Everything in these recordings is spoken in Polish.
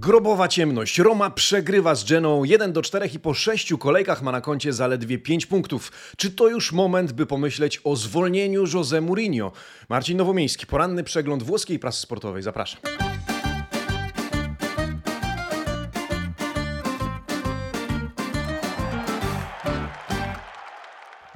Grobowa ciemność. Roma przegrywa z Geną 1 do 4 i po 6 kolejkach ma na koncie zaledwie 5 punktów. Czy to już moment, by pomyśleć o zwolnieniu José Mourinho? Marcin Nowomiejski, poranny przegląd włoskiej prasy sportowej. Zapraszam.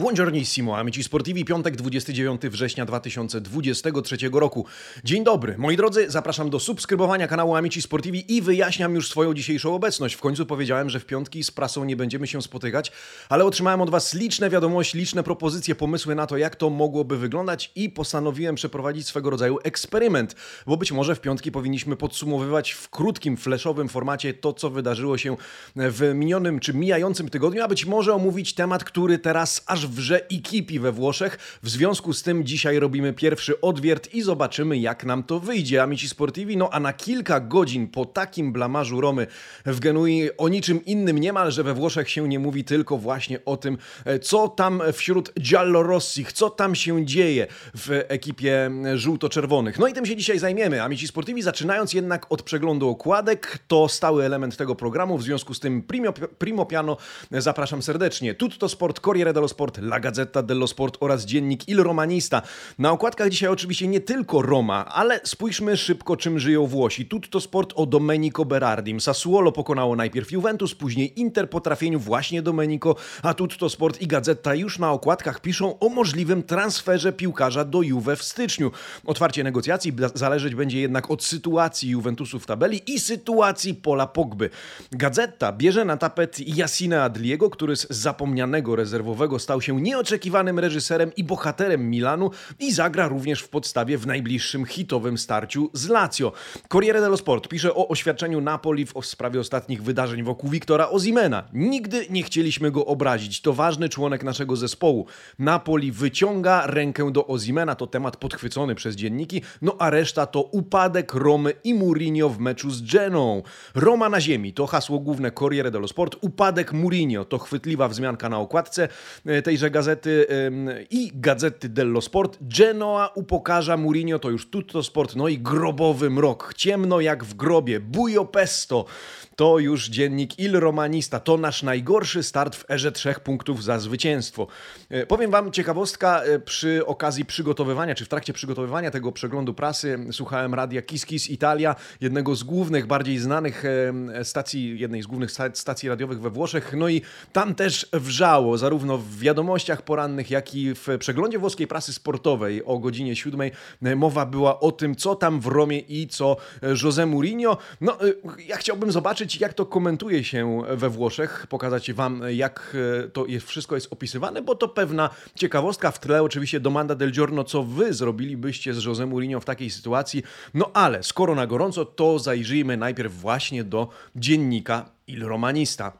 Buongiornissimo, amici sportivi, piątek 29 września 2023 roku. Dzień dobry, moi drodzy, zapraszam do subskrybowania kanału Amici Sportivi i wyjaśniam już swoją dzisiejszą obecność. W końcu powiedziałem, że w piątki z prasą nie będziemy się spotykać, ale otrzymałem od Was liczne wiadomości, liczne propozycje, pomysły na to, jak to mogłoby wyglądać i postanowiłem przeprowadzić swego rodzaju eksperyment, bo być może w piątki powinniśmy podsumowywać w krótkim, flashowym formacie to, co wydarzyło się w minionym czy mijającym tygodniu, a być może omówić temat, który teraz aż wrze i kipi we Włoszech. W związku z tym dzisiaj robimy pierwszy odwiert i zobaczymy, jak nam to wyjdzie. Amici Sportivi, no a na kilka godzin po takim blamarzu Romy w Genui o niczym innym niemal, że we Włoszech się nie mówi tylko właśnie o tym, e, co tam wśród Giallorossich, co tam się dzieje w ekipie żółto-czerwonych. No i tym się dzisiaj zajmiemy. Amici Sportivi, zaczynając jednak od przeglądu okładek, to stały element tego programu, w związku z tym primo, primo piano zapraszam serdecznie. Tutto Sport, Corriere dello Sport, La Gazzetta dello Sport oraz dziennik Il Romanista. Na okładkach dzisiaj oczywiście nie tylko Roma, ale spójrzmy szybko czym żyją Włosi. Tutto Sport o Domenico Berardim. Sassuolo pokonało najpierw Juventus, później Inter po trafieniu właśnie Domenico, a Tutto Sport i Gazeta już na okładkach piszą o możliwym transferze piłkarza do Juve w styczniu. Otwarcie negocjacji zależeć będzie jednak od sytuacji Juventusu w tabeli i sytuacji Pola Pogby. Gazeta bierze na tapet Yassina Adliego, który z zapomnianego rezerwowego stał się się nieoczekiwanym reżyserem i bohaterem Milanu i zagra również w podstawie w najbliższym hitowym starciu z Lazio. Corriere dello Sport pisze o oświadczeniu Napoli w sprawie ostatnich wydarzeń wokół Wiktora Ozimena. Nigdy nie chcieliśmy go obrazić. To ważny członek naszego zespołu. Napoli wyciąga rękę do Ozimena, to temat podchwycony przez dzienniki, no a reszta to upadek Romy i Mourinho w meczu z Geną. Roma na ziemi to hasło główne Corriere dello Sport, upadek Mourinho to chwytliwa wzmianka na okładce e, tej tejże gazety i Gazety dello Sport. Genoa upokarza Mourinho, to już tutto sport, no i grobowy mrok. Ciemno jak w grobie. Bujo pesto. To już dziennik Il Romanista. To nasz najgorszy start w erze trzech punktów za zwycięstwo. E, powiem Wam ciekawostka e, przy okazji przygotowywania, czy w trakcie przygotowywania tego przeglądu prasy słuchałem radia Kiss Kiss Italia, jednego z głównych, bardziej znanych stacji, jednej z głównych stacji radiowych we Włoszech. No i tam też wrzało, zarówno w wiadomościach porannych, jak i w przeglądzie włoskiej prasy sportowej o godzinie siódmej e, mowa była o tym, co tam w Romie i co José Mourinho. No, ja chciałbym zobaczyć, jak to komentuje się we Włoszech, pokazać Wam, jak e, to jest, wszystko jest opisywane, bo to pewna ciekawostka. W tle oczywiście domanda del giorno, co Wy zrobilibyście z José Mourinho w takiej sytuacji. No ale skoro na gorąco, to zajrzyjmy najpierw właśnie do dziennika Il Romanista.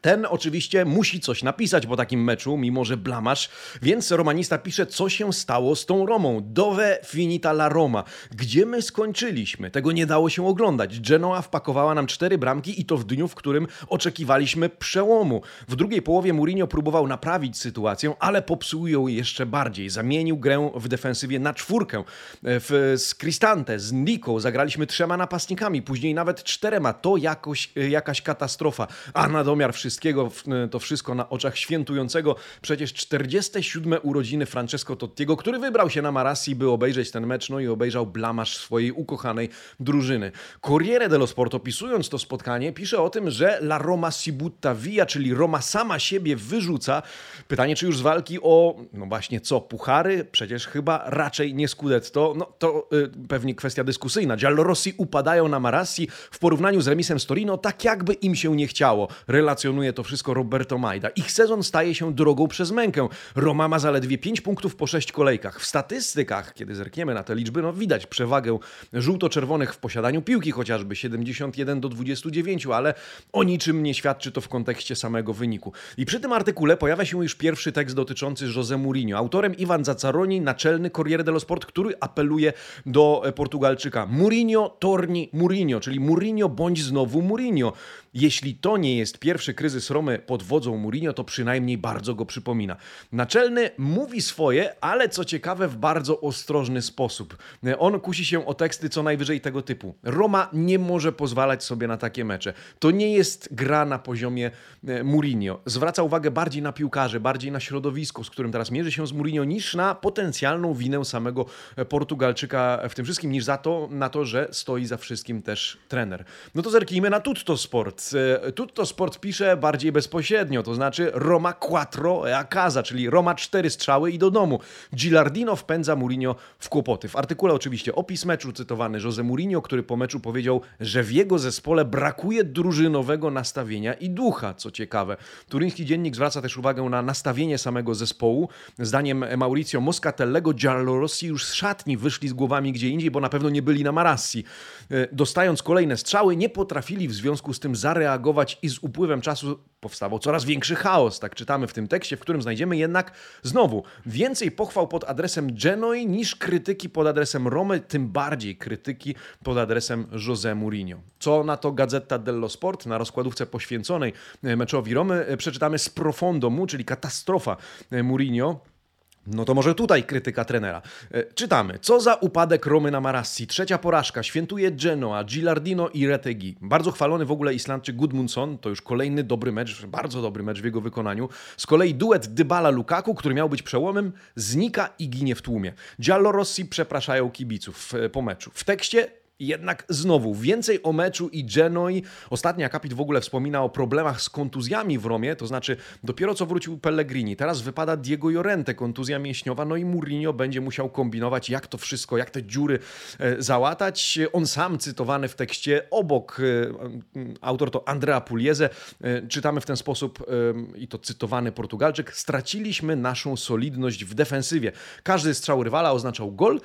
Ten oczywiście musi coś napisać po takim meczu, mimo że blamasz, więc romanista pisze, co się stało z tą Romą. Dove finita la Roma. Gdzie my skończyliśmy? Tego nie dało się oglądać. Genoa wpakowała nam cztery bramki i to w dniu, w którym oczekiwaliśmy przełomu. W drugiej połowie Mourinho próbował naprawić sytuację, ale popsuł ją jeszcze bardziej. Zamienił grę w defensywie na czwórkę. W, z Cristante, z Nico zagraliśmy trzema napastnikami, później nawet czterema. To jakoś, jakaś katastrofa. A na domiar wszystko wszystkiego, e, to wszystko na oczach świętującego przecież 47 urodziny Francesco Tottiego, który wybrał się na Marassi, by obejrzeć ten mecz, no i obejrzał blamasz swojej ukochanej drużyny. Corriere dello Sport opisując to spotkanie pisze o tym, że La Roma si butta via, czyli Roma sama siebie wyrzuca. Pytanie, czy już z walki o, no właśnie co, puchary? Przecież chyba raczej nie Scudetto. No to y, pewnie kwestia dyskusyjna. Giallorossi upadają na Marassi w porównaniu z remisem z Torino, tak jakby im się nie chciało. Relacjonując to wszystko Roberto Majda. Ich sezon staje się drogą przez mękę. Roma ma zaledwie 5 punktów po 6 kolejkach. W statystykach, kiedy zerkniemy na te liczby, no widać przewagę żółto-czerwonych w posiadaniu piłki, chociażby 71 do 29, ale o niczym nie świadczy to w kontekście samego wyniku. I przy tym artykule pojawia się już pierwszy tekst dotyczący José Mourinho. Autorem Iwan Zaccaroni, naczelny Corriere dello Sport, który apeluje do Portugalczyka. Mourinho, torni Mourinho, czyli Mourinho bądź znowu Mourinho. Jeśli to nie jest pierwszy kryzys Romy pod wodzą Mourinho, to przynajmniej bardzo go przypomina. Naczelny mówi swoje, ale co ciekawe w bardzo ostrożny sposób. On kusi się o teksty co najwyżej tego typu. Roma nie może pozwalać sobie na takie mecze. To nie jest gra na poziomie e, Mourinho. Zwraca uwagę bardziej na piłkarzy, bardziej na środowisko, z którym teraz mierzy się z Mourinho, niż na potencjalną winę samego Portugalczyka w tym wszystkim, niż za to, na to, że stoi za wszystkim też trener. No to zerknijmy na Tutto Sport. E, Tutto Sport pisze bardziej bezpośrednio, to znaczy Roma quattro e a casa, czyli Roma cztery strzały i do domu. Gilardino wpędza Mourinho w kłopoty. W artykule oczywiście opis meczu cytowany Jose Mourinho, który po meczu powiedział, że w jego zespole brakuje drużynowego nastawienia i ducha, co ciekawe. Turyński dziennik zwraca też uwagę na nastawienie samego zespołu. Zdaniem Mauricio Moscatellego Giallorossi już z szatni wyszli z głowami gdzie indziej, bo na pewno nie byli na Marassi. E, dostając kolejne strzały, nie potrafili w związku z tym zareagować i z upływem czasu powstawał coraz większy chaos. Tak czytamy w tym tekście, w którym znajdziemy jednak znowu więcej pochwał pod adresem Genoi niż krytyki pod adresem Romy, tym bardziej krytyki pod adresem José Mourinho. Co na to Gazeta dello Sport na rozkładówce poświęconej meczowi Romy e, przeczytamy z profondo mu, czyli katastrofa e, Mourinho. No to może tutaj krytyka trenera. E, czytamy. Co za upadek Romy na Marassi. Trzecia porażka. Świętuje Genoa, Gilardino i Retegi. Bardzo chwalony w ogóle Islandczyk Gudmundsson. To już kolejny dobry mecz, bardzo dobry mecz w jego wykonaniu. Z kolei duet Dybala-Lukaku, który miał być przełomem, znika i ginie w tłumie. Giallo Rossi przepraszają kibiców e, po meczu. W tekście jednak znowu więcej o meczu i Genoi. Ostatni akapit w ogóle wspomina o problemach z kontuzjami w Romie, to znaczy dopiero co wrócił Pellegrini. Teraz wypada Diego Llorente, kontuzja mięśniowa, no i Mourinho będzie musiał kombinować, jak to wszystko, jak te dziury e, załatać. On sam cytowany w tekście obok, e, autor to Andrea Pugliese, e, czytamy w ten sposób, i to cytowany Portugalczyk, straciliśmy naszą solidność w defensywie. Każdy strzał rywala oznaczał gol,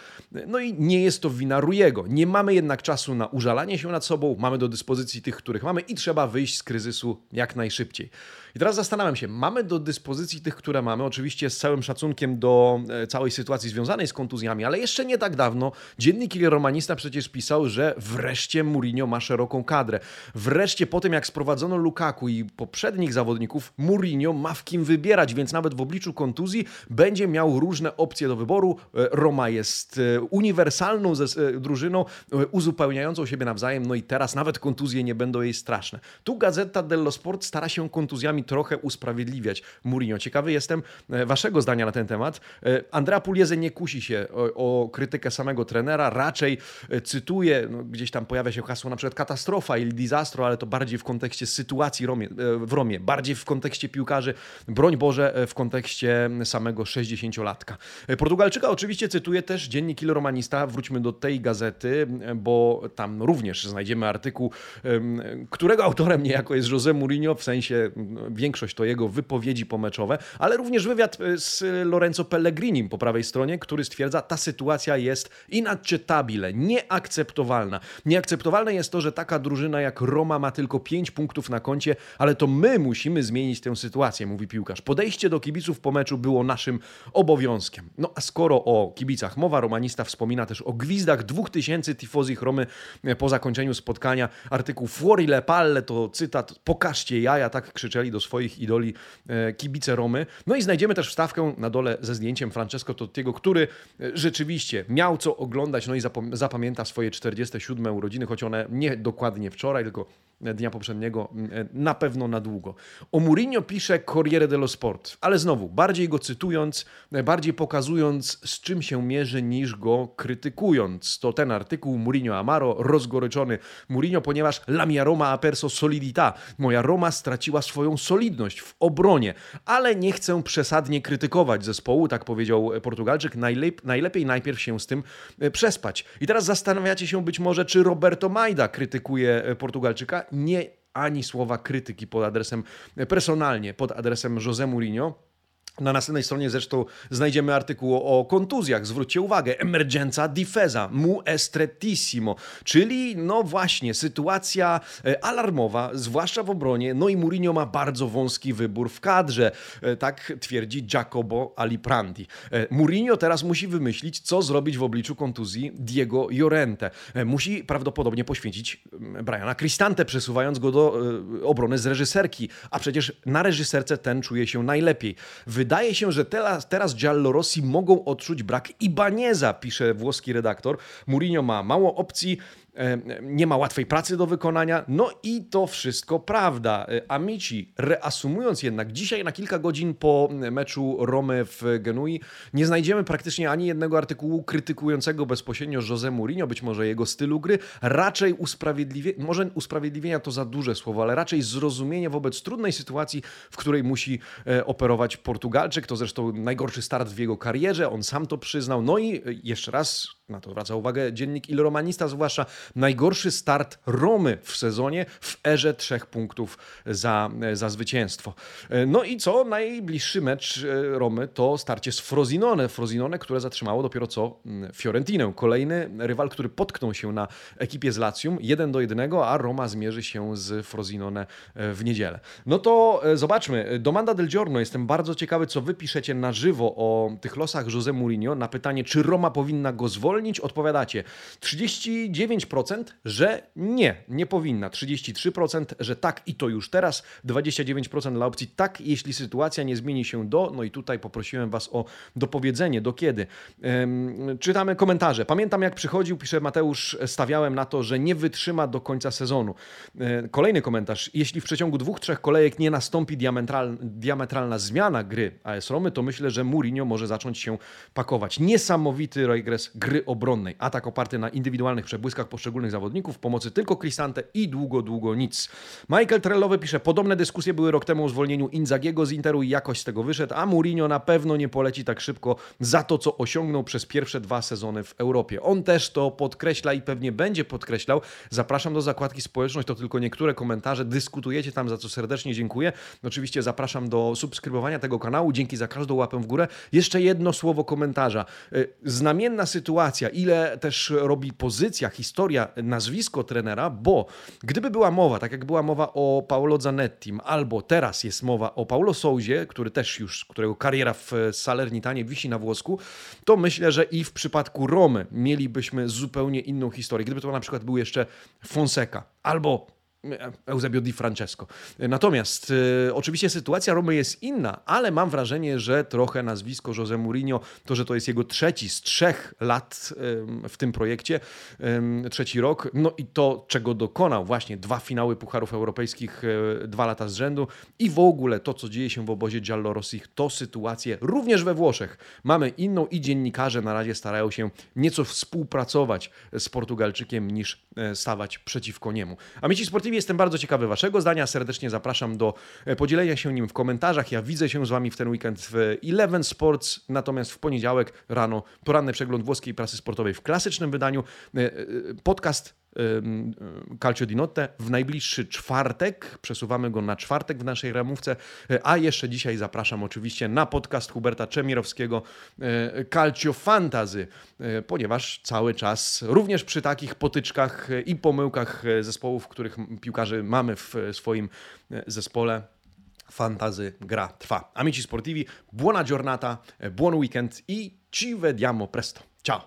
no i nie jest to wina Rujego. Nie mamy jednak czasu na użalanie się nad sobą, mamy do dyspozycji tych, których mamy i trzeba wyjść z kryzysu jak najszybciej. I teraz zastanawiam się, mamy do dyspozycji tych, które mamy, oczywiście z całym szacunkiem do e, całej sytuacji związanej z kontuzjami, ale jeszcze nie tak dawno dziennik Romanista przecież pisał, że wreszcie Mourinho ma szeroką kadrę. Wreszcie po tym, jak sprowadzono Lukaku i poprzednich zawodników, Mourinho ma w kim wybierać, więc nawet w obliczu kontuzji będzie miał różne opcje do wyboru. E, Roma jest e, uniwersalną drużyną, uzupełniającą siebie nawzajem, no i teraz nawet kontuzje nie będą jej straszne. Tu Gazeta dello Sport stara się kontuzjami trochę usprawiedliwiać Mourinho. Ciekawy jestem e, waszego zdania na ten temat. E, Andrea Pugliese nie kusi się o, o krytykę samego trenera, raczej e, cytuje, no, gdzieś tam pojawia się hasło na przykład katastrofa ili disastro, ale to bardziej w kontekście sytuacji Romie, w Romie, bardziej w kontekście piłkarzy, broń Boże, w kontekście samego 60-latka. Portugalczyka oczywiście cytuje też dziennik Il Romanista, wróćmy do tej gazety, bo tam również znajdziemy artykuł, którego autorem niejako jest José Mourinho, w sensie większość to jego wypowiedzi pomeczowe, ale również wywiad e, z Lorenzo Pellegrinim po prawej stronie, który stwierdza, ta sytuacja jest inaccettabile, nieakceptowalna. Nieakceptowalne jest to, że taka drużyna jak Roma ma tylko 5 punktów na koncie, ale to my musimy zmienić tę sytuację, mówi piłkarz. Podejście do kibiców po meczu było naszym obowiązkiem. No a skoro o kibicach mowa, romanista wspomina też o gwizdach 2000 tifozich Romy e, po zakończeniu spotkania. Artykuł Fuori le palle to cytat, pokażcie jaja, tak krzyczeli do swoich idoli e, kibice Romy. No i znajdziemy też wstawkę na dole ze zdjęciem Francesco Tottiego, który e, rzeczywiście miał co oglądać, no i zapamięta swoje 47 urodziny, choć one nie dokładnie wczoraj, tylko dnia poprzedniego e, na pewno na długo. O Mourinho pisze Corriere dello Sport, ale znowu, bardziej go cytując, bardziej pokazując z czym się mierzy niż go krytykując. To ten artykuł Mourinho Amaro, rozgoryczony Mourinho, ponieważ la mia Roma ha perso solidità. Moja Roma straciła swoją solidność w obronie, ale nie chcę przesadnie krytykować zespołu, tak powiedział Portugalczyk. Najlep najlepiej najpierw się z tym e, przespać. I teraz zastanawiacie się być może, czy Roberto Majda krytykuje e, Portugalczyka nie ani słowa krytyki pod adresem personalnie, pod adresem José Mourinho. Na następnej stronie zresztą znajdziemy artykuł o kontuzjach. Zwróćcie uwagę, emergenza difesa, mu estretissimo, czyli no właśnie sytuacja e, alarmowa, zwłaszcza w obronie. No i Mourinho ma bardzo wąski wybór w kadrze, e, tak twierdzi Jacobo Aliprandi. E, Mourinho teraz musi wymyślić, co zrobić w obliczu kontuzji Diego Llorente. Musi prawdopodobnie poświęcić mm, Briana Cristante, przesuwając go do obrony z reżyserki, a przecież na reżyserce ten czuje się najlepiej. Wydaje się, że teraz, teraz Giallorossi mogą odczuć brak Ibaneza, pisze włoski redaktor. Mourinho ma mało opcji, nie ma łatwej pracy do wykonania. No i to wszystko prawda. E, Amici, reasumując jednak, dzisiaj na kilka godzin po meczu Romy w Genui nie znajdziemy praktycznie ani jednego artykułu krytykującego bezpośrednio José Mourinho, być może jego stylu gry, raczej usprawiedliwie, może usprawiedliwienia to za duże słowo, ale raczej zrozumienie wobec trudnej sytuacji, w której musi e, operować Portugalczyk. To zresztą najgorszy start w jego karierze, on sam to przyznał. No i e, jeszcze raz na to zwraca uwagę dziennik Il Romanista, zwłaszcza najgorszy start Romy w sezonie w erze trzech punktów za, za zwycięstwo. No i co? Najbliższy mecz e, Romy to starcie z Frosinone. Frosinone, które zatrzymało dopiero co mm, Fiorentinę. Kolejny rywal, który potknął się na ekipie z Lacjum 1 do 1, a Roma zmierzy się z Frosinone e, w niedzielę. No to e, zobaczmy. Domanda del Giorno. Jestem bardzo ciekawy, co wy piszecie na żywo o tych losach Jose Mourinho na pytanie, czy Roma powinna go zwolnić. Odpowiadacie 39% że nie, nie powinna. 33%, że tak i to już teraz. 29% dla opcji tak, jeśli sytuacja nie zmieni się do. No i tutaj poprosiłem Was o dopowiedzenie, do kiedy. czytamy komentarze. Pamiętam, jak przychodził, pisze Mateusz, stawiałem na to, że nie wytrzyma do końca sezonu. E, kolejny komentarz. Jeśli w przeciągu dwóch, trzech kolejek nie nastąpi diametral, diametralna zmiana gry AS Romy, to myślę, że Mourinho może zacząć się pakować. Niesamowity regres gry obronnej. Atak oparty na indywidualnych przebłyskach poszczególnych zawodników, pomocy tylko Cristante i długo, długo nic. Michael Trellowy pisze, podobne dyskusje były rok temu o zwolnieniu Inzagiego z Interu i jakoś z tego wyszedł, a Mourinho na pewno nie poleci tak szybko za to, co osiągnął przez pierwsze dwa sezony w Europie. On też to podkreśla i pewnie będzie podkreślał. Zapraszam do zakładki społeczność, to tylko niektóre komentarze, dyskutujecie tam, za co serdecznie dziękuję. Oczywiście zapraszam do subskrybowania tego kanału, dzięki za każdą łapę w górę. Jeszcze jedno słowo komentarza. Y, znamienna sytuacja, ile też robi pozycja, historia nazwisko trenera, bo gdyby była mowa, tak jak była mowa o Paolo Zanettim, albo teraz jest mowa o Paulo Souzie, który też już, którego kariera w Salernitanie wisi na włosku, to myślę, że i w przypadku Romy mielibyśmy zupełnie inną historię. Gdyby to na przykład był jeszcze Fonseca, albo Eusebio Di Francesco. Natomiast y, oczywiście sytuacja Romy jest inna, ale mam wrażenie, że trochę nazwisko Jose Mourinho, to, że to jest jego trzeci z trzech lat y, w tym projekcie, y, trzeci rok, no i to, czego dokonał, właśnie dwa finały Pucharów Europejskich dwa lata z rzędu i w ogóle to, co dzieje się w obozie Giallorossich, to sytuację również we Włoszech. Mamy inną i dziennikarze na razie starają się nieco współpracować z Portugalczykiem niż stawać przeciwko niemu. A Mieci Sportivi Jestem bardzo ciekawy Waszego zdania. Serdecznie zapraszam do e, podzielenia się nim w komentarzach. Ja widzę się z Wami w ten weekend w Eleven Sports, natomiast w poniedziałek rano poranny przegląd włoskiej prasy sportowej w klasycznym wydaniu. E, e, podcast Calcio di Notte w najbliższy czwartek. Przesuwamy go na czwartek w naszej ramówce. A jeszcze dzisiaj zapraszam oczywiście na podcast Huberta Czemirowskiego Calcio Fantazy, ponieważ cały czas również przy takich potyczkach i pomyłkach zespołów, których piłkarzy mamy w swoim zespole, fantazy gra trwa. Amici sportivi, buona giornata, buon weekend i ci vediamo presto. Ciao!